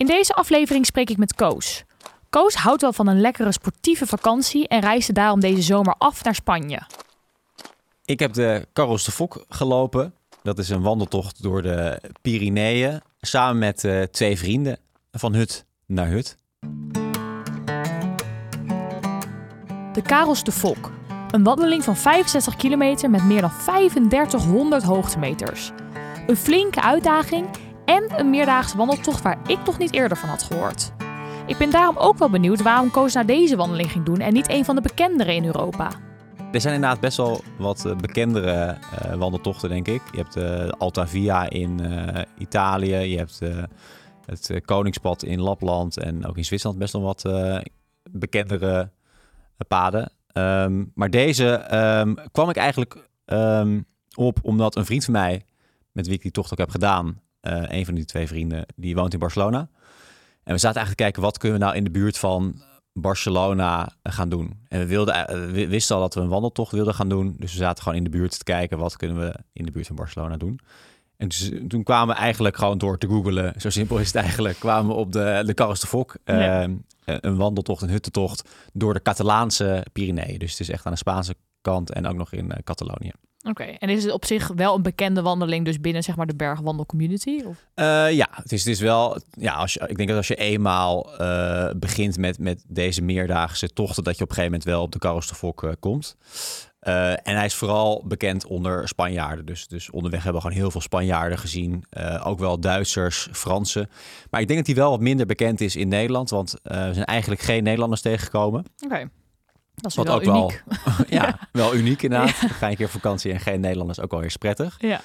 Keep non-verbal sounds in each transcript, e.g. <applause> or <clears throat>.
In deze aflevering spreek ik met Koos. Koos houdt wel van een lekkere sportieve vakantie en reisde daarom deze zomer af naar Spanje. Ik heb de Carros de Fok gelopen. Dat is een wandeltocht door de Pyreneeën. Samen met uh, twee vrienden. Van hut naar hut. De Karels de Fok. Een wandeling van 65 kilometer met meer dan 3500 hoogtemeters. Een flinke uitdaging en een meerdaagse wandeltocht waar ik nog niet eerder van had gehoord. Ik ben daarom ook wel benieuwd waarom Koos naar deze wandeling ging doen en niet een van de bekendere in Europa. Er zijn inderdaad best wel wat eh, bekendere uh, wandeltochten, denk ik. Je hebt de uh, Alta Via in uh, Italië, je hebt het Koningspad in Lapland en ook in Zwitserland best wel wat bekendere paden. Um, maar deze um, kwam ik eigenlijk um, op omdat een vriend van mij, met wie ik die tocht ook heb gedaan, uh, een van die twee vrienden, die woont in Barcelona. En we zaten eigenlijk te kijken, wat kunnen we nou in de buurt van Barcelona gaan doen? En we, wilden, uh, we wisten al dat we een wandeltocht wilden gaan doen. Dus we zaten gewoon in de buurt te kijken, wat kunnen we in de buurt van Barcelona doen? En dus, toen kwamen we eigenlijk gewoon door te googelen, zo simpel is het eigenlijk, kwamen we op de, de Carros de Fok. Ja. Uh, een wandeltocht, een huttentocht door de Catalaanse Pyreneeën. Dus het is echt aan de Spaanse kant en ook nog in Catalonië. Oké, okay. en is het op zich wel een bekende wandeling, dus binnen zeg maar de bergwandelcommunity? Of? Uh, ja, het is, het is wel. Ja, als je, ik denk dat als je eenmaal uh, begint met, met deze meerdaagse tochten, dat je op een gegeven moment wel op de Carros de Fok uh, komt. en hij is vooral bekend onder Spanjaarden. Dus, dus onderweg hebben we gewoon heel veel Spanjaarden gezien. ook wel Duitsers, Fransen. Maar ik denk dat hij wel wat minder bekend is in Nederland, want we zijn eigenlijk geen Nederlanders tegengekomen. Oké. Okay. Dat is Wat wel ook uniek. wel, <laughs> ja, ja, wel uniek inderdaad. Ja. Ga een keer vakantie en geen Nederlanders, ook wel weer prettig. Ja.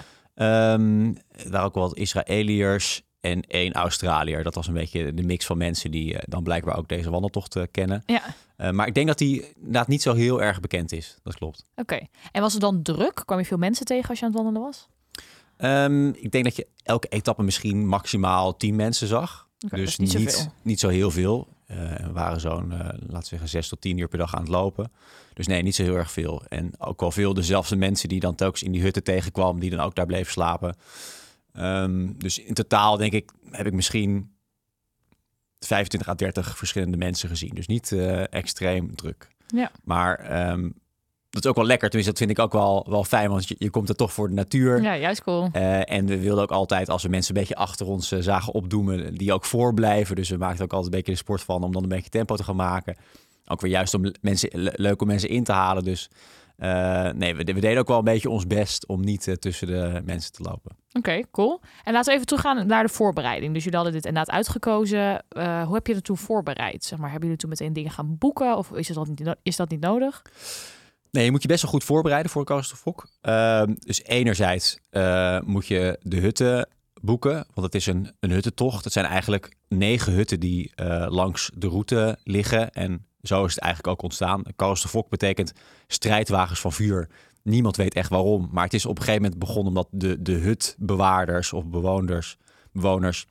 Um, er waren ook wel wat Israëliërs en één Australiër. Dat was een beetje de mix van mensen die uh, dan blijkbaar ook deze wandeltocht uh, kennen. Ja. Uh, maar ik denk dat die inderdaad niet zo heel erg bekend is. Dat klopt. Oké. Okay. En was het dan druk? Kwam je veel mensen tegen als je aan het wandelen was? Um, ik denk dat je elke etappe misschien maximaal tien mensen zag. Okay, dus niet, niet, niet zo heel veel. Uh, we waren zo'n, uh, laten we zeggen, zes tot tien uur per dag aan het lopen. Dus nee, niet zo heel erg veel. En ook wel veel dezelfde mensen die dan telkens in die hutten tegenkwamen, die dan ook daar bleven slapen. Um, dus in totaal denk ik, heb ik misschien 25 à 30 verschillende mensen gezien. Dus niet uh, extreem druk. Ja. Maar um, dat is ook wel lekker. Tenminste, dat vind ik ook wel, wel fijn, want je, je komt er toch voor de natuur. Ja, juist cool. Uh, en we wilden ook altijd, als we mensen een beetje achter ons uh, zagen opdoemen, die ook voorblijven. Dus we maakten ook altijd een beetje de sport van om dan een beetje tempo te gaan maken. Ook weer juist om mensen, le leuk om mensen in te halen. Dus uh, nee, we, we, deden ook wel een beetje ons best om niet tussen de mensen te lopen. Oké, okay, cool. En laten we even teruggaan naar de voorbereiding. Dus jullie hadden dit inderdaad uitgekozen. hoe heb je het toen voorbereid? Zeg maar, hebben jullie toen meteen dingen gaan boeken? Of is dat niet, is dat niet nodig? Nee, je moet je best wel goed voorbereiden voor de Fok. Uh, dus enerzijds uh, moet je de hutten boeken, want het is een, een huttentocht. Het zijn eigenlijk negen hutten die uh, langs de route liggen. En zo is het eigenlijk ook ontstaan. Fok betekent strijdwagens van vuur. Niemand weet echt waarom, maar het is op een gegeven moment begonnen omdat de, de hutbewaarders of bewoners, bewoners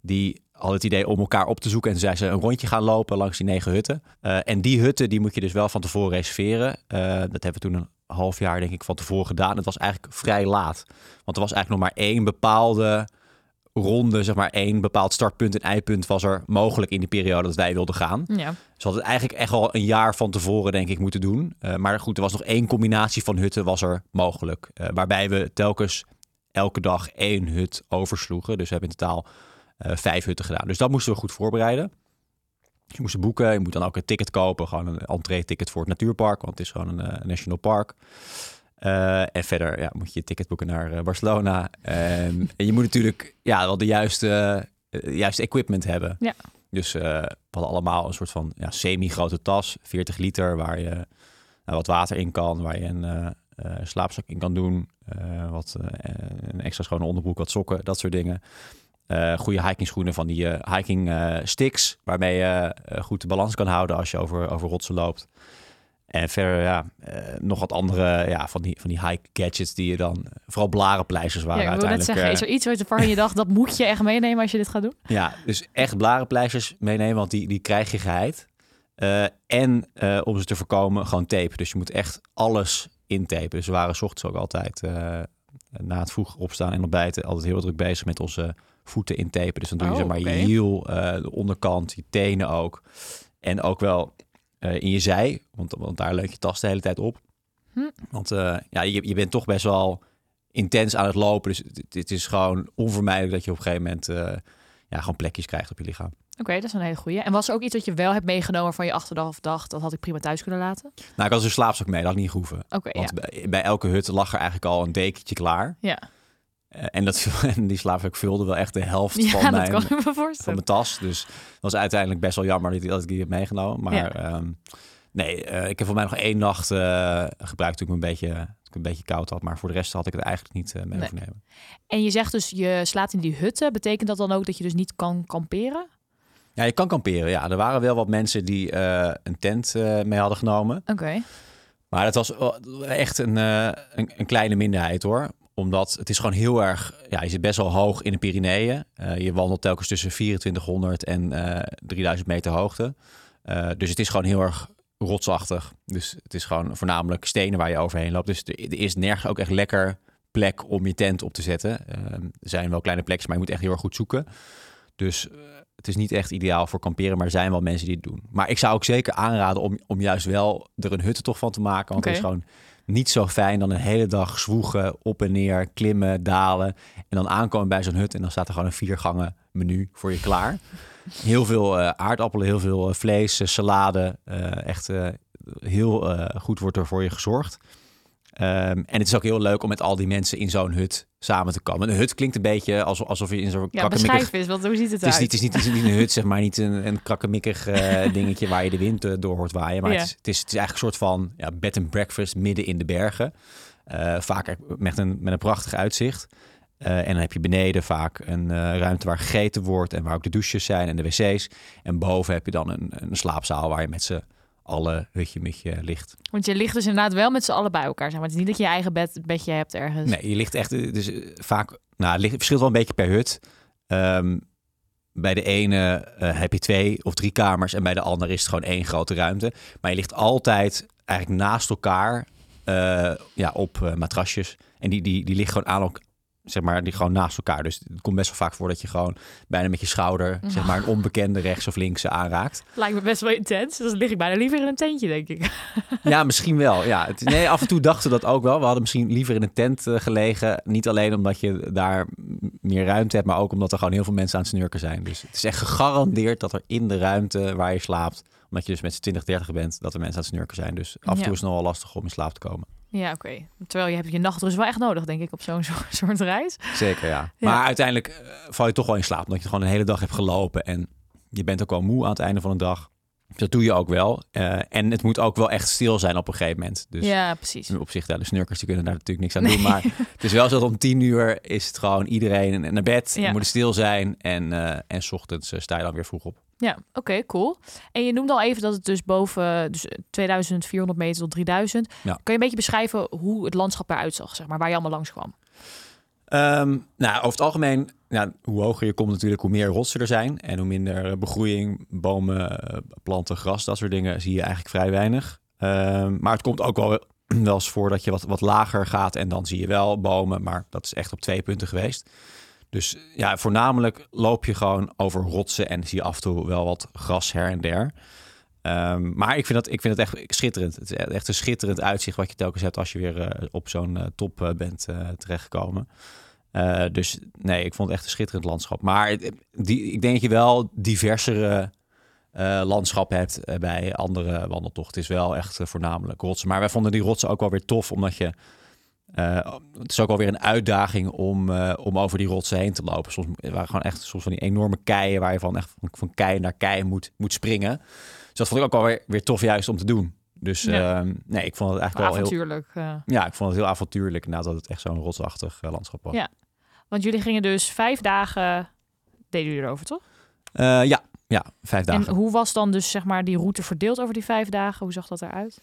die hadden het idee om elkaar op te zoeken. En toen zei ze een rondje gaan lopen langs die negen hutten. Uh, en die hutten die moet je dus wel van tevoren reserveren. Uh, dat hebben we toen een half jaar denk ik van tevoren gedaan. Het was eigenlijk vrij laat. Want er was eigenlijk nog maar één bepaalde ronde, zeg maar één bepaald startpunt en eindpunt was er mogelijk in die periode dat wij wilden gaan. Ja. Dus hadden het eigenlijk echt al een jaar van tevoren denk ik moeten doen. Uh, maar goed, er was nog één combinatie van hutten was er mogelijk. waarbij we telkens elke dag één hut oversloegen. Dus we hebben in totaal vijf hutten gedaan. Dus dat moesten we goed voorbereiden. Je moest boeken, je moet dan ook een ticket kopen, gewoon een entree-ticket voor het natuurpark, want het is gewoon een uh, national park. Uh, en verder ja, moet je je ticket boeken naar Barcelona. En, <laughs> en, je moet natuurlijk ja, wel de juiste, juiste equipment hebben. Ja. Dus we hadden allemaal een soort van ja, semi-grote tas, 40 liter, waar je wat water in kan, waar je een slaapzak in kan doen, wat, een extra schone onderbroek, wat sokken, dat soort dingen. Uh, goede hiking schoenen van die uh, hiking uh, sticks, waarmee je goed de balans kan houden als je over, over rotsen loopt. En verder, ja, nog wat andere ja, van, die, van die hike gadgets die je dan, vooral blarenpleisters waren ja, ik uiteindelijk. Net zeggen, is er iets waarvan je dacht, dat moet je echt meenemen als je dit gaat doen? Ja, dus echt blarenpleisters meenemen, want die, die krijg je geheid. en om ze te voorkomen, gewoon tape. Dus je moet echt alles intapen. Dus we waren s ochtends ook altijd na het vroeg opstaan en ontbijten altijd heel druk bezig met onze voeten intapen. Dus dan doe je Oh, zeg maar oké. je hiel, eh, de onderkant, je tenen ook. En ook wel eh, in je zij, want, want daar leunt je tas de hele tijd op. Hm. Want eh, ja, je, je bent toch best wel intens aan het lopen. Dus het, het is gewoon onvermijdelijk dat je op een gegeven moment ja, gewoon plekjes krijgt op je lichaam. Oké, dat is een hele goeie. En was er ook iets dat je wel hebt meegenomen van je achteraf dacht, dat had ik prima thuis kunnen laten? Nou, ik had dus een slaapzak mee, dat had ik niet gehoeven. Oké, ja. Want bij, bij elke hut lag er eigenlijk al een dekentje klaar. Ja, en, dat, <laughs> en die slaapzak vulde wel echt de helft <laughs> ja van dat mijn, van mijn tas. Dus dat was uiteindelijk best wel jammer dat ik, dat ik die heb meegenomen. Maar Ja. ehm, nee, eh, ik heb voor mij nog één nacht eh, gebruikt toen ik me een beetje, ik een beetje koud had. Maar voor de rest had ik het eigenlijk niet eh, mee Nee. En je zegt dus, je slaapt in die hutten. Betekent dat dan ook dat je dus niet kan kamperen? Ja, je kan kamperen. Ja, er waren wel wat mensen die eh, een tent eh, mee hadden genomen. Oké. Maar het was echt een, eh, een, een kleine minderheid hoor. Omdat het is gewoon heel erg... Ja, je zit best wel hoog in de Pyreneeën. Eh, je wandelt telkens tussen 2400 en eh 3000 meter hoogte. Eh, dus het is gewoon heel erg rotsachtig. Dus het is gewoon voornamelijk stenen waar je overheen loopt. Dus er, er is nergens ook echt lekker plek om je tent op te zetten. Eh, er zijn wel kleine plekjes, maar je moet echt heel erg goed zoeken. Dus eh, het is niet echt ideaal voor kamperen, maar er zijn wel mensen die het doen. Maar ik zou ook zeker aanraden om, om juist wel er een huttentocht van te maken. Want het is gewoon niet zo fijn dan een hele dag zwoegen, op en neer, klimmen, dalen. En dan aankomen bij zo'n hut en dan staat er gewoon een viergangen menu voor je klaar. Heel veel eh, aardappelen, heel veel eh, vlees, eh, salade. echt heel goed wordt er voor je gezorgd. Ehm, en het is ook heel leuk om met al die mensen in zo'n hut samen te komen. Een hut klinkt een beetje alsof, alsof je in zo'n Ja, krakkemikkig- beschrijf eens, want hoe ziet het het is, niet, het, is niet, het is niet een hut, zeg maar, niet een, een krakkemikkig eh, <laughs> dingetje waar je de wind eh, door hoort waaien. Maar Ja. het, is, het, is, het is eigenlijk een soort van ja, bed and breakfast midden in de bergen. Eh, vaak met een, met een prachtig uitzicht. En dan heb je beneden vaak een ruimte waar gegeten wordt en waar ook de douches zijn en de wc's. En boven heb je dan een, een slaapzaal waar je met z'n allen hutje mutje ligt. Want je ligt dus inderdaad wel met z'n allen bij elkaar. Zeg maar. Het is niet dat je je eigen bed, bedje hebt ergens. Nee, je ligt echt dus eh, vaak. Nou, het ligt- het verschilt wel een beetje per hut. Ehm, bij de ene eh, heb je twee of drie kamers en bij de andere is het gewoon één grote ruimte. Maar je ligt altijd eigenlijk naast elkaar eh, ja, op matrasjes. En die, die, die liggen gewoon aan elkaar. Zeg maar, die gewoon naast elkaar. Dus het komt best wel vaak voor dat je gewoon bijna met je schouder, zeg maar, een onbekende rechts of links aanraakt. Lijkt me best wel intens. Dus dan lig ik bijna liever in een tentje, denk ik. Ja, misschien wel. Ja. Het, nee, af en toe dachten we dat ook wel. We hadden misschien liever in een tent eh, gelegen. Niet alleen omdat je daar meer ruimte hebt, maar ook omdat er gewoon heel veel mensen aan het snurken zijn. Dus het is echt gegarandeerd dat er in de ruimte waar je slaapt, omdat je dus met z'n 20, 30 bent, dat er mensen aan het snurken zijn. Dus af en Ja. toe is het nog wel lastig om in slaap te komen. Ja, oké. Terwijl je hebt je nachtrust wel echt nodig, denk ik, op zo'n <laughs> zo- soort reis. Zeker, ja. Ja. Maar uiteindelijk eh, val je toch wel in slaap, omdat je gewoon een hele dag hebt gelopen en je bent ook wel moe aan het einde van de dag. Dat doe je ook wel. Eh, en het moet ook wel echt stil zijn op een gegeven moment. Dus ja, precies. In opzicht, ja, de snurkers die kunnen daar natuurlijk niks aan doen. Maar <laughs> het is wel zo dat om tien uur is het gewoon iedereen naar bed. Ja. Moet stil zijn. En, eh en 's ochtends sta je dan weer vroeg op. Ja, oké, cool. En je noemde al even dat het dus boven dus 2400 meter tot 3000. Ja. Kun je een beetje beschrijven hoe het landschap eruit zag, zeg maar, waar je allemaal langs kwam? Ehm, nou, over het algemeen, nou, hoe hoger je komt natuurlijk, hoe meer rotsen er zijn. En hoe minder eh, begroeiing, bomen, eh, planten, gras, dat soort dingen zie je eigenlijk vrij weinig. Ehm, maar het komt ook wel, <clears throat> wel eens voor dat je wat, wat lager gaat en dan zie je wel bomen. Maar dat is echt op twee punten geweest. Dus ja, voornamelijk loop je gewoon over rotsen en zie je af en toe wel wat gras her en der. Ehm, maar ik vind, dat, ik vind het echt schitterend. Het is echt een schitterend uitzicht wat je telkens hebt als je weer eh, op zo'n eh, top eh, bent terechtgekomen. Dus nee, ik vond het echt een schitterend landschap. Maar die, ik denk dat je wel diversere eh, landschap hebt bij andere wandeltochten. Het is wel echt voornamelijk rotsen. Maar wij vonden die rotsen ook wel weer tof, omdat je... eh, het is ook wel weer een uitdaging om, eh, om over die rotsen heen te lopen. Soms waren gewoon echt soms van die enorme keien waar je van echt van, van kei naar kei moet, moet springen. Dus dat vond ik ook wel weer, weer tof juist om te doen. Dus Ja. ehm, nee, ik vond het eigenlijk wel heel... Avontuurlijk. eh. Ja, ik vond het heel avontuurlijk inderdaad dat het echt zo'n rotsachtig landschap was. Ja. Want jullie gingen dus vijf dagen deden jullie erover, toch? Ja, ja, vijf dagen. En hoe was dan dus zeg maar die route verdeeld over die vijf dagen? Hoe zag dat eruit?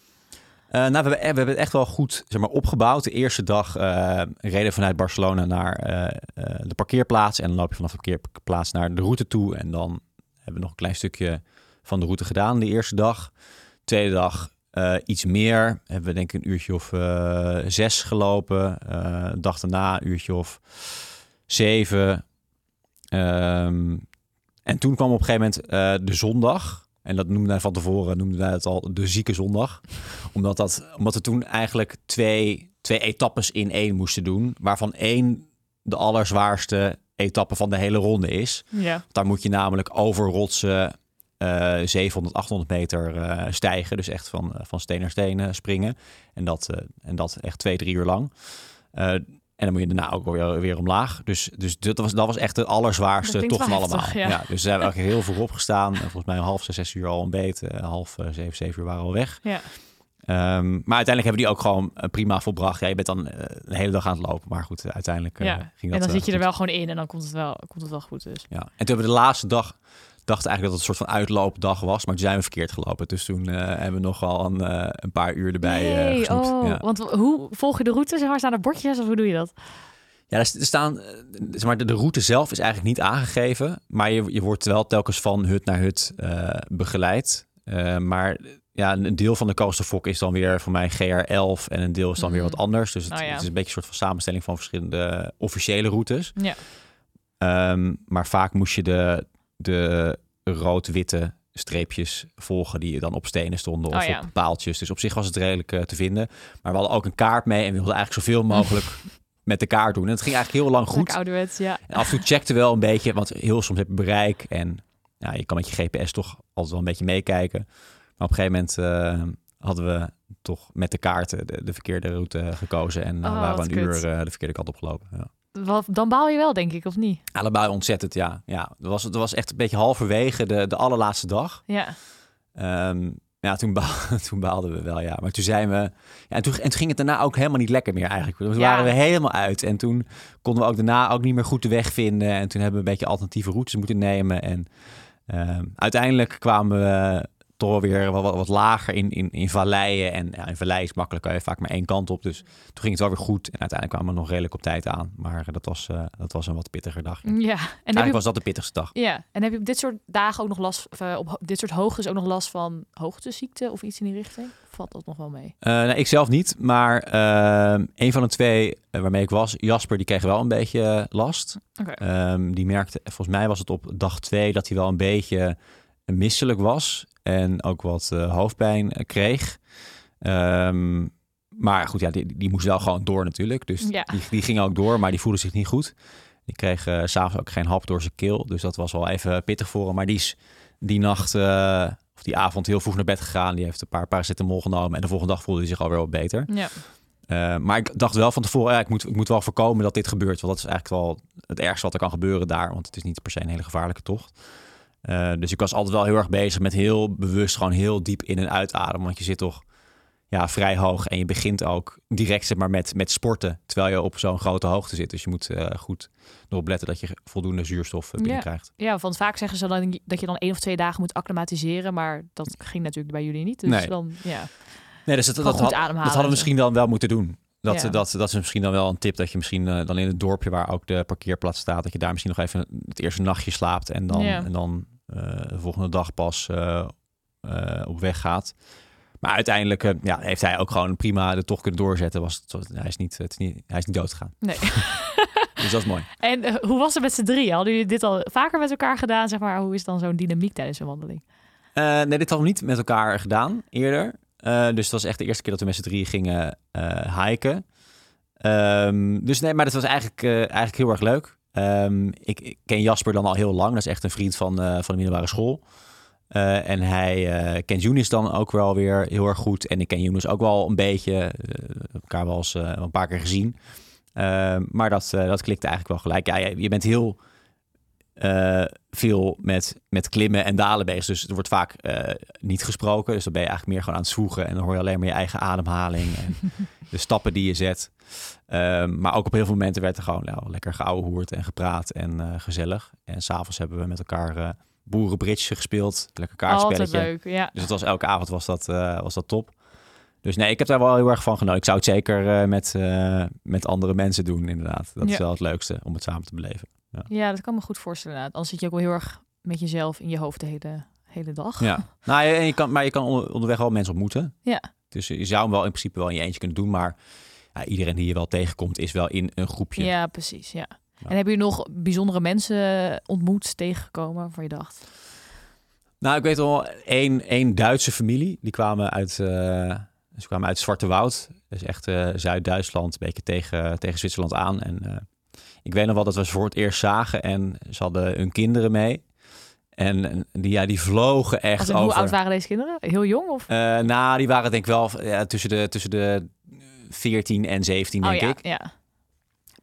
Uh, nou, we hebben, het echt wel goed zeg maar, opgebouwd. De eerste dag uh, reden vanuit Barcelona naar uh, de parkeerplaats. En dan loop je vanaf de parkeerplaats naar de route toe. En dan hebben we nog een klein stukje van de route gedaan de eerste dag. Tweede dag iets meer. Hebben we denk ik een uurtje of zes gelopen. de dag daarna een uurtje of zeven. Um, en toen kwam op een gegeven moment de zondag. En dat noemden wij van tevoren, noemden wij het al de zieke zondag. omdat, dat, omdat we toen eigenlijk twee, twee etappes in één moesten doen. Waarvan één de allerzwaarste etappe van de hele ronde is. Ja. Daar moet je namelijk over rotsen uh, 700, 800 meter uh, stijgen. Dus echt van, van steen naar steen springen. En dat, uh, en dat echt twee, drie uur lang. En dan moet je daarna ook weer, weer omlaag. Dus, dus dat, was, dat was echt het allerzwaarste toch van allemaal. Heftig, ja. ja. dus we hebben ook heel vroeg opgestaan. Volgens mij half zes, zes uur al een beet. Half zeven, zeven uur waren we al weg. Ja. Um, maar uiteindelijk hebben die ook gewoon prima volbracht. Ja, je bent dan uh, de hele dag aan het lopen. Maar goed, uiteindelijk uh, ja. ging dat En dan zit je er wel gewoon in en dan komt het wel, komt het wel goed dus. Ja. En toen hebben we de laatste dag dachten eigenlijk dat het een soort van uitloopdag was, maar toen zijn we verkeerd gelopen. Dus toen uh, hebben we nogal een, uh, een paar uur erbij nee, gesnoept. Oh, Ja. Want hoe volg je de route? Zeg maar, staan er bordjes of hoe doe je dat? Ja, er staan, zeg maar, de, route zelf is eigenlijk niet aangegeven, maar je, je wordt wel telkens van hut naar hut begeleid. Maar ja, een deel van de Coasterfok is dan weer voor mij GR11 en een deel is dan weer wat anders. Dus het, Oh, ja. het is een beetje een soort van samenstelling van verschillende officiële routes. Ja. Um, maar vaak moest je de, de rood-witte streepjes volgen die dan op stenen stonden of Oh, ja. op paaltjes. Dus op zich was het redelijk uh, te vinden. Maar we hadden ook een kaart mee en we wilden eigenlijk zoveel mogelijk <laughs> met de kaart doen. En het ging eigenlijk heel lang goed. Ouderwets, ja. En af en toe checkte wel een beetje, want heel soms heb je bereik en ja, je kan met je GPS toch altijd wel een beetje meekijken. Maar op een gegeven moment uh, hadden we toch met de kaarten de, de verkeerde route gekozen en uh, Oh, waren we een kut. uur de verkeerde kant opgelopen. Ja. Wat, dan baal je wel, denk ik, of niet? Allebei ontzettend, ja. ja dat, was, dat was echt een beetje halverwege de, de allerlaatste dag. Ja. Um, ja, toen, baal, <laughs> toen baalden we wel, ja. Maar toen zijn we... Ja, en, toen, en toen ging het daarna ook helemaal niet lekker meer eigenlijk. Toen Ja. waren we helemaal uit. En toen konden we ook daarna ook niet meer goed de weg vinden. En toen hebben we een beetje alternatieve routes moeten nemen. En um, uiteindelijk kwamen we toch weer wat, wat lager in, in, in valleien. En ja, in valleien is makkelijk, kan je vaak maar één kant op. Dus toen ging het wel weer goed. En uiteindelijk kwamen we nog redelijk op tijd aan. Maar dat was, uh, dat was een wat pittiger dag. Ja. En je, was dat de pittigste dag. ja. En heb je op dit soort dagen ook nog last, of, uh, op dit soort hoogtes ook nog last van hoogteziekte of iets in die richting? Valt dat nog wel mee? Uh, nou, ik zelf niet, maar een van de twee waarmee ik was, Jasper, die kreeg wel een beetje last. Okay. Um, die merkte, volgens mij was het op dag twee, dat hij wel een beetje misselijk was en ook wat uh, hoofdpijn kreeg. Um, maar goed, ja, die, die moest wel gewoon door natuurlijk. Dus Ja. die, die ging ook door, maar die voelde zich niet goed. Die kreeg uh, s'avonds ook geen hap door zijn keel. Dus dat was wel even pittig voor hem. Maar die is die nacht uh, of die avond heel vroeg naar bed gegaan. Die heeft een paar paracetamol genomen. En de volgende dag voelde hij zich alweer wat beter. Ja. Uh, maar ik dacht wel van tevoren, ja, ik, moet, ik moet wel voorkomen dat dit gebeurt. Want dat is eigenlijk wel het ergste wat er kan gebeuren daar. Want het is niet per se een hele gevaarlijke tocht. Uh, dus ik was altijd wel heel erg bezig met heel bewust gewoon heel diep in- en uitademen. Want je zit toch ja, vrij hoog en je begint ook direct zeg maar, met, met sporten. Terwijl je op zo'n grote hoogte zit. Dus je moet uh, goed erop letten dat je voldoende zuurstof uh, binnenkrijgt. Ja. ja, want vaak zeggen ze dan dat je dan één of twee dagen moet acclimatiseren. Maar dat ging natuurlijk bij jullie niet. Dus Nee. dan, ja. Nee, dus dat, dat, had- dat hadden we en misschien dan wel moeten doen. Dat, Ja. dat, dat is misschien dan wel een tip dat je misschien uh, dan in het dorpje waar ook de parkeerplaats staat, dat je daar misschien nog even het eerste nachtje slaapt en dan, Ja. en dan de volgende dag pas uh, uh, op weg gaat. Maar uiteindelijk ja, heeft hij ook gewoon prima de tocht kunnen doorzetten. Was, het, hij, is niet, het is niet, hij is niet doodgegaan. Nee. <laughs> Dus dat is mooi. En eh, hoe was het met z'n drieën? Hadden jullie dit al vaker met elkaar gedaan? Zeg maar, hoe is dan zo'n dynamiek tijdens een wandeling? Uh, nee, dit hadden we niet met elkaar gedaan eerder. Uh, dus dat was echt de eerste keer dat we met z'n drieën gingen hiken. Um, dus nee, maar dat was eigenlijk, eigenlijk heel erg leuk. Um, ik, ken Jasper dan al heel lang. Dat is echt een vriend van, uh, van de middelbare school. Uh, en hij uh, kent Younes dan ook wel weer heel erg goed. En ik ken Younes ook wel een beetje. Elkaar wel eens een paar keer gezien. Uh, maar dat, dat klikte eigenlijk wel gelijk. Ja, je, je bent heel eh, veel met, met klimmen en dalen bezig. Dus er wordt vaak eh, niet gesproken. Dus dan ben je eigenlijk meer gewoon aan het zwoegen. En dan hoor je alleen maar je eigen ademhaling en <laughs> de stappen die je zet. Ehm, maar ook op heel veel momenten werd er gewoon nou, lekker geouwehoerd en gepraat en eh, gezellig. En s'avonds hebben we met elkaar uh, boerenbridge gespeeld. Lekker kaartspelletje. Altijd leuk, ja. Dus het was elke avond was dat, was dat top. Dus nee, ik heb daar wel heel erg van genoten. Ik zou het zeker met, met andere mensen doen, inderdaad. Dat is wel het leukste om het samen te beleven. Ja. ja, dat kan me goed voorstellen. Anders zit je ook wel heel erg met jezelf in je hoofd de hele, hele dag. Ja, <laughs> nou, en je kan, maar je kan onderweg wel mensen ontmoeten. Ja. Dus je zou hem wel in principe wel in je eentje kunnen doen, maar ja, iedereen die je wel tegenkomt is wel in een groepje. Ja, precies. Ja. En heb je nog bijzondere mensen ontmoet, tegengekomen, waar je dacht? Nou, ik weet wel één, één Duitse familie. Die kwamen uit, uh, ze kwamen uit Zwarte Woud. Dus echt uh, Zuid-Duitsland, een beetje tegen, tegen Zwitserland aan. En uh, ik weet nog wel dat we ze voor het eerst zagen en ze hadden hun kinderen mee. En die, ja, die vlogen echt over... Hoe oud waren deze kinderen? Heel jong? Of? Uh, nou, die waren denk ik wel ja, tussen, de, tussen de 14 en 17, denk oh, ja, ik. Ja.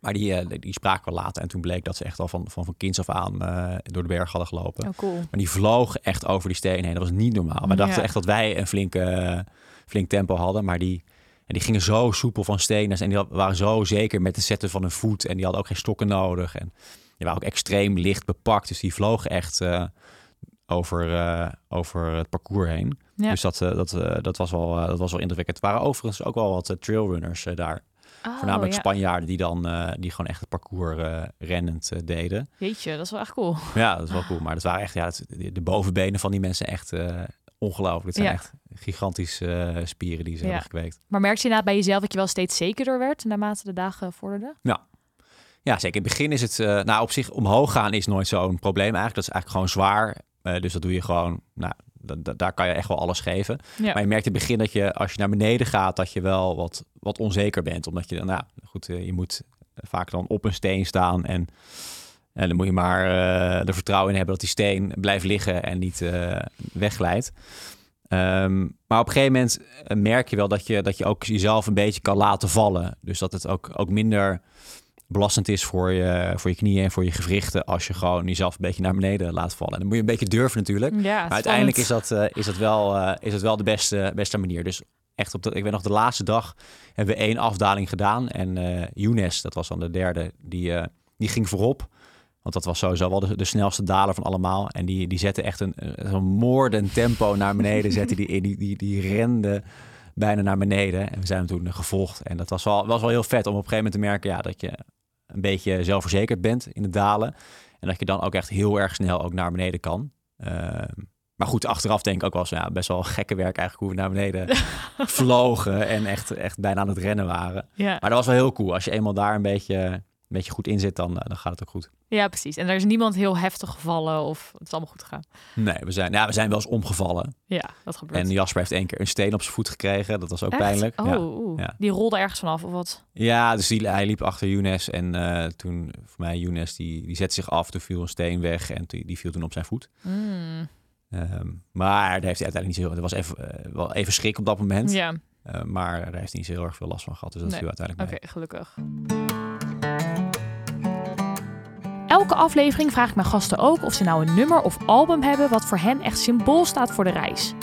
Maar die, die spraken we later. En toen bleek dat ze echt al van, van, van kinds af aan uh, door de berg hadden gelopen. Oh, cool. Maar die vlogen echt over die stenen heen. Dat was niet normaal. We dachten echt dat wij een flinke, flink tempo hadden. Maar die, en die gingen zo soepel van stenen. En die waren zo zeker met het zetten van hun voet. En die hadden ook geen stokken nodig. En die waren ook extreem licht bepakt. Dus die vlogen echt uh, over, uh, over het parcours heen. Ja. Dus dat, uh, dat, dat, was wel, dat was wel indrukwekkend. Er waren overigens ook wel wat trailrunners daar. Oh, Voornamelijk ja. Spanjaarden die dan die gewoon echt het parcours rennend deden. Jeetje, dat is wel echt cool. Ja, dat is wel cool. Maar dat waren echt ja, het, de bovenbenen van die mensen echt ongelooflijk. Het zijn Ja. echt gigantische uh, spieren die ze Ja. hebben gekweekt. Maar merkte je inderdaad bij jezelf dat je wel steeds zekerder werd naarmate de dagen vorderden? Ja, zeker. In het begin is het, uh, nou op zich omhoog gaan is nooit zo'n probleem eigenlijk. Dat is eigenlijk gewoon zwaar. Uh, dus dat doe je gewoon, nou, daar kan je echt wel alles geven. Ja. Maar je merkt in het begin dat je, als je naar beneden gaat, dat je wel wat, wat onzeker bent. Omdat je dan, nou goed, je moet vaak dan op een steen staan en... En dan moet je maar uh, er vertrouwen in hebben dat die steen blijft liggen en niet uh, wegglijdt. Um, maar op een gegeven moment eh, merk je wel dat je, dat je ook jezelf een beetje kan laten vallen. Dus dat het ook, ook minder belastend is voor je, voor je knieën en voor je gewrichten als je gewoon jezelf een beetje naar beneden laat vallen. En dan moet je een beetje durven natuurlijk. Ja, maar spannend. uiteindelijk is dat, uh, is dat wel, uh, is dat wel de beste, beste manier. Dus echt op de, ik weet nog, de laatste dag hebben we één afdaling gedaan. En uh, Younes, dat was dan de derde, die, die ging voorop. Want dat was sowieso wel de, de, snelste daler van allemaal. En die, die zette echt een, een moordend tempo naar beneden. <laughs> zette die, die, die, die rende bijna naar beneden. En we zijn hem toen gevolgd. En dat was wel, was wel heel vet om op een gegeven moment te merken... Ja, dat je een beetje zelfverzekerd bent in het dalen. En dat je dan ook echt heel erg snel ook naar beneden kan. Uh, maar goed, achteraf denk ik ook wel zo, ja, best wel gekke werk eigenlijk hoe we naar beneden <laughs> vlogen. En echt, echt bijna aan het rennen waren. Ja. Maar dat was wel heel cool. Als je eenmaal daar een beetje, een beetje goed in zit, dan, dan gaat het ook goed. Ja, precies. En er is niemand heel heftig gevallen of het is allemaal goed gegaan. Nee, we zijn, ja, we zijn wel eens omgevallen. Ja, dat gebeurt. En Jasper heeft één keer een steen op zijn voet gekregen. Dat was ook Echt? pijnlijk. Oh, ja. die rolde ergens vanaf of wat? Ja, dus die, hij liep achter Younes. En uh, toen, voor mij, Younes, die, die zette zich af. Toen viel een steen weg en die, die viel toen op zijn voet. Mm. Um, maar daar heeft hij uiteindelijk niet zo heel... Er was even, uh, wel even schrik op dat moment. Ja, Uh, maar daar heeft hij niet zo heel erg veel last van gehad. Dus dat Nee. viel uiteindelijk oké, mee. gelukkig. Elke aflevering vraag ik mijn gasten ook of ze nou een nummer of album hebben wat voor hen echt symbool staat voor de reis.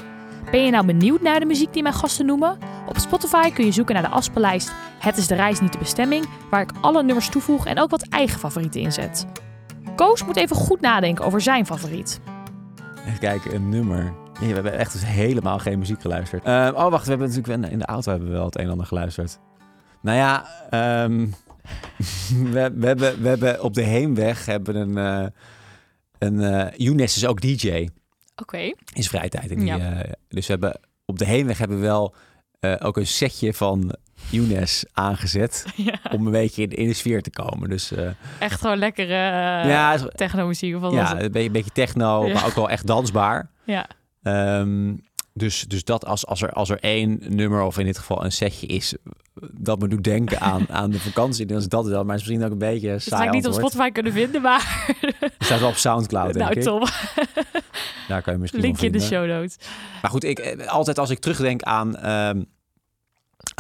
Ben je nou benieuwd naar de muziek die mijn gasten noemen? Op Spotify kun je zoeken naar de afspeellijst Het is de reis niet de bestemming, waar ik alle nummers toevoeg en ook wat eigen favorieten inzet. Koos moet even goed nadenken over zijn favoriet. Even kijken, een nummer. Nee, we hebben echt dus helemaal geen muziek geluisterd. Uh, oh, wacht. We hebben natuurlijk in de auto hebben we wel het een en ander geluisterd. Nou ja, um, <laughs> we, we, hebben, we hebben op de heenweg hebben een... Uh, een uh, Younes is ook DJ Oké. Okay. in zijn vrije tijd. En die, Ja. dus we hebben, op de heenweg hebben we wel ook een setje van Younes aangezet. <laughs> Ja. Om een beetje in, in de sfeer te komen. Dus, Echt gewoon lekkere ja, techno-muziek of wat ja, een beetje, een beetje techno, Ja. maar ook wel echt dansbaar. Ja. Um, dus, dus dat als, als, er, als er één nummer, of in dit geval een setje is, dat me doet denken aan, <laughs> aan de vakantie, dan is dat het wel. Maar het is misschien ook een beetje Dat saai ga ik niet op. Spotify kunnen vinden, maar... Het staat wel op Soundcloud, denk nou, ik. top. Daar kan je misschien Linkje in de show notes. Maar goed, ik, eh, altijd als ik terugdenk aan, um,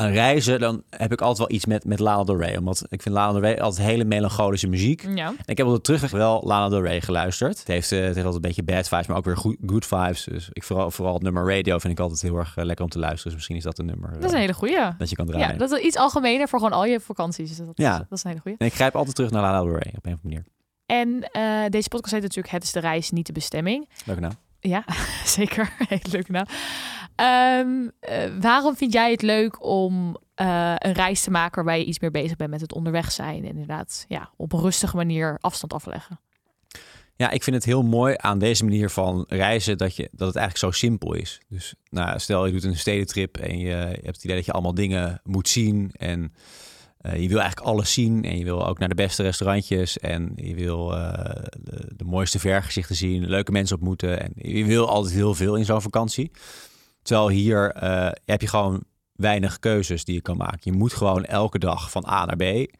aan reizen, dan heb ik altijd wel iets met, met Lana Del Rey. Omdat ik vind Lana Del Rey altijd hele melancholische muziek. Ja. En ik heb op de terugweg wel Lana Del Rey geluisterd. Het heeft, eh, het heeft altijd een beetje bad vibes, maar ook weer goed, good vibes. Dus ik vooral, vooral het nummer radio vind ik altijd heel erg eh, lekker om te luisteren. Dus misschien is dat een nummer Dat is eh, een hele goeie. dat je kan draaien. Ja, dat is iets algemener voor gewoon al je vakanties. Dus dat, Ja. dat is een hele goeie. En ik grijp altijd terug naar Lana Del Rey op een of andere manier. En eh, deze podcast heet natuurlijk Het is de reis, niet de bestemming. Leuke naam. Ja, <laughs> zeker. Heel leuk nou. Ehm, eh, waarom vind jij het leuk om eh, een reis te maken waarbij je iets meer bezig bent met het onderweg zijn en inderdaad ja, op een rustige manier afstand afleggen? Ja, ik vind het heel mooi aan deze manier van reizen dat, je, dat het eigenlijk zo simpel is. Dus nou, stel je doet een stedentrip en je, hebt het idee dat je allemaal dingen moet zien. En eh, je wil eigenlijk alles zien. En je wil ook naar de beste restaurantjes. En je wil de mooiste vergezichten zien. Leuke mensen ontmoeten. En je wil altijd heel veel in zo'n vakantie. Terwijl hier eh, heb je gewoon weinig keuzes die je kan maken. Je moet gewoon elke dag van A naar B.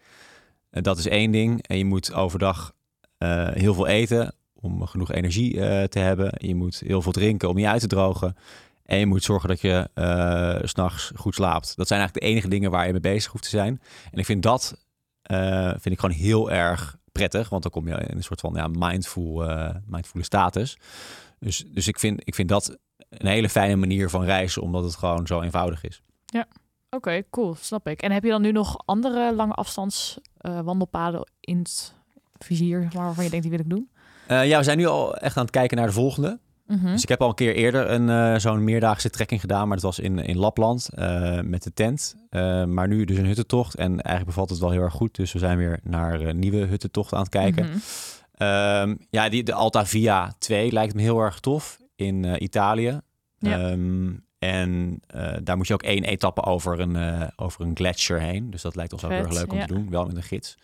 En dat is één ding. En je moet overdag eh, heel veel eten om genoeg energie eh, te hebben. Je moet heel veel drinken om je uit te drogen. En je moet zorgen dat je s s'nachts goed slaapt. Dat zijn eigenlijk de enige dingen waar je mee bezig hoeft te zijn. En ik vind dat vind ik gewoon heel erg prettig. Want dan kom je in een soort van ja, mindful, mindful status. Dus, dus ik, vind, ik vind dat een hele fijne manier van reizen. Omdat het gewoon zo eenvoudig is. Oké, cool, snap ik. En heb je dan nu nog andere lange afstands eh, wandelpaden in het vizier waarvan je denkt die wil ik doen? Eh, ja, we zijn nu al echt aan het kijken naar de volgende. Mhm. Dus ik heb al een keer eerder een, eh, zo'n meerdaagse trekking gedaan, maar dat was in, in Lapland met de tent. Maar nu dus een huttentocht en eigenlijk bevalt het wel heel erg goed. Dus we zijn weer naar nieuwe huttentochten aan het kijken. Mhm. Ehm, ja, die, de Alta Via 2 lijkt me heel erg tof in eh, Italië. Ja. Ehm, en eh, daar moet je ook één etappe over een, eh, over een gletsjer heen. Dus dat lijkt ons ook heel erg leuk om ja. te doen, wel met een gids.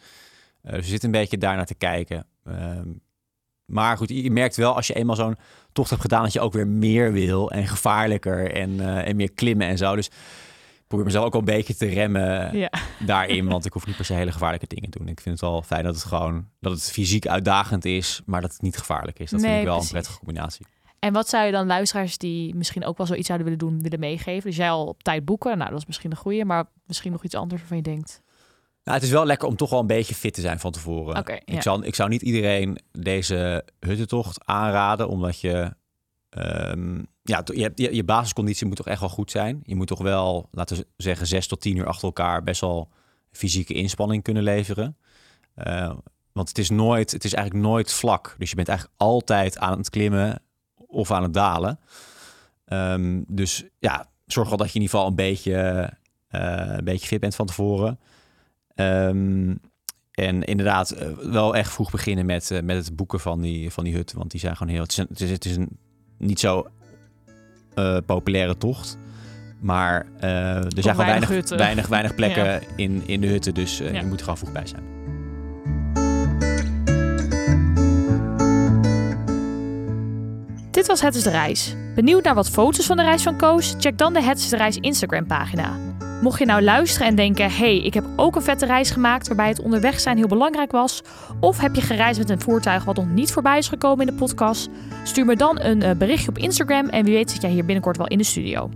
Dus we zitten een beetje daarnaar te kijken. Ehm, maar goed, je merkt wel als je eenmaal zo'n tocht hebt gedaan... dat je ook weer meer wil en gevaarlijker en, en meer klimmen en zo. Dus ik probeer mezelf ook wel een beetje te remmen Ja. <laughs> daarin. Want ik hoef niet per se hele gevaarlijke dingen te doen. Ik vind het wel fijn dat het gewoon dat het fysiek uitdagend is, maar dat het niet gevaarlijk is. Dat vind Nee, ik wel precies. een prettige combinatie. En wat zou je dan luisteraars die misschien ook wel zoiets zouden willen doen, willen meegeven? Dus jij al op tijd boeken, nou dat is misschien een goede, maar misschien nog iets anders waarvan je denkt. Nou, het is wel lekker om toch wel een beetje fit te zijn van tevoren. Oké, ja. ik, zou, ik zou niet iedereen deze huttentocht aanraden, omdat je... ehm, ja, je, hebt- je, je basisconditie moet toch echt wel goed zijn. Je moet toch wel, laten we zeggen, zes tot tien uur achter elkaar best wel fysieke inspanning kunnen leveren. Eh, want het is nooit, het is eigenlijk nooit vlak. Dus je bent eigenlijk altijd aan het klimmen of aan het dalen. Ehm, dus ja, zorg wel dat je in ieder geval een beetje, eh, een beetje fit bent van tevoren. Ehm, en inderdaad, eh, wel echt vroeg beginnen met, eh, met het boeken van die, van die hutten. Want die zijn gewoon heel. Het is een, het is, het is een niet zo populaire tocht. Maar er zijn gewoon weinig weinig, weinig, weinig plekken <laughs> Ja. in, in de hutten. Dus Ja. je moet er gewoon vroeg bij zijn. Dit was Het is de Reis. Benieuwd naar wat foto's van de reis van Koos? Check dan de Het is de Reis Instagram pagina. Mocht je nou luisteren en denken, hey, ik heb ook een vette reis gemaakt waarbij het onderweg zijn heel belangrijk was. Of heb je gereisd met een voertuig wat nog niet voorbij is gekomen in de podcast? Stuur me dan een eh, berichtje op Instagram en wie weet zit jij hier binnenkort wel in de studio.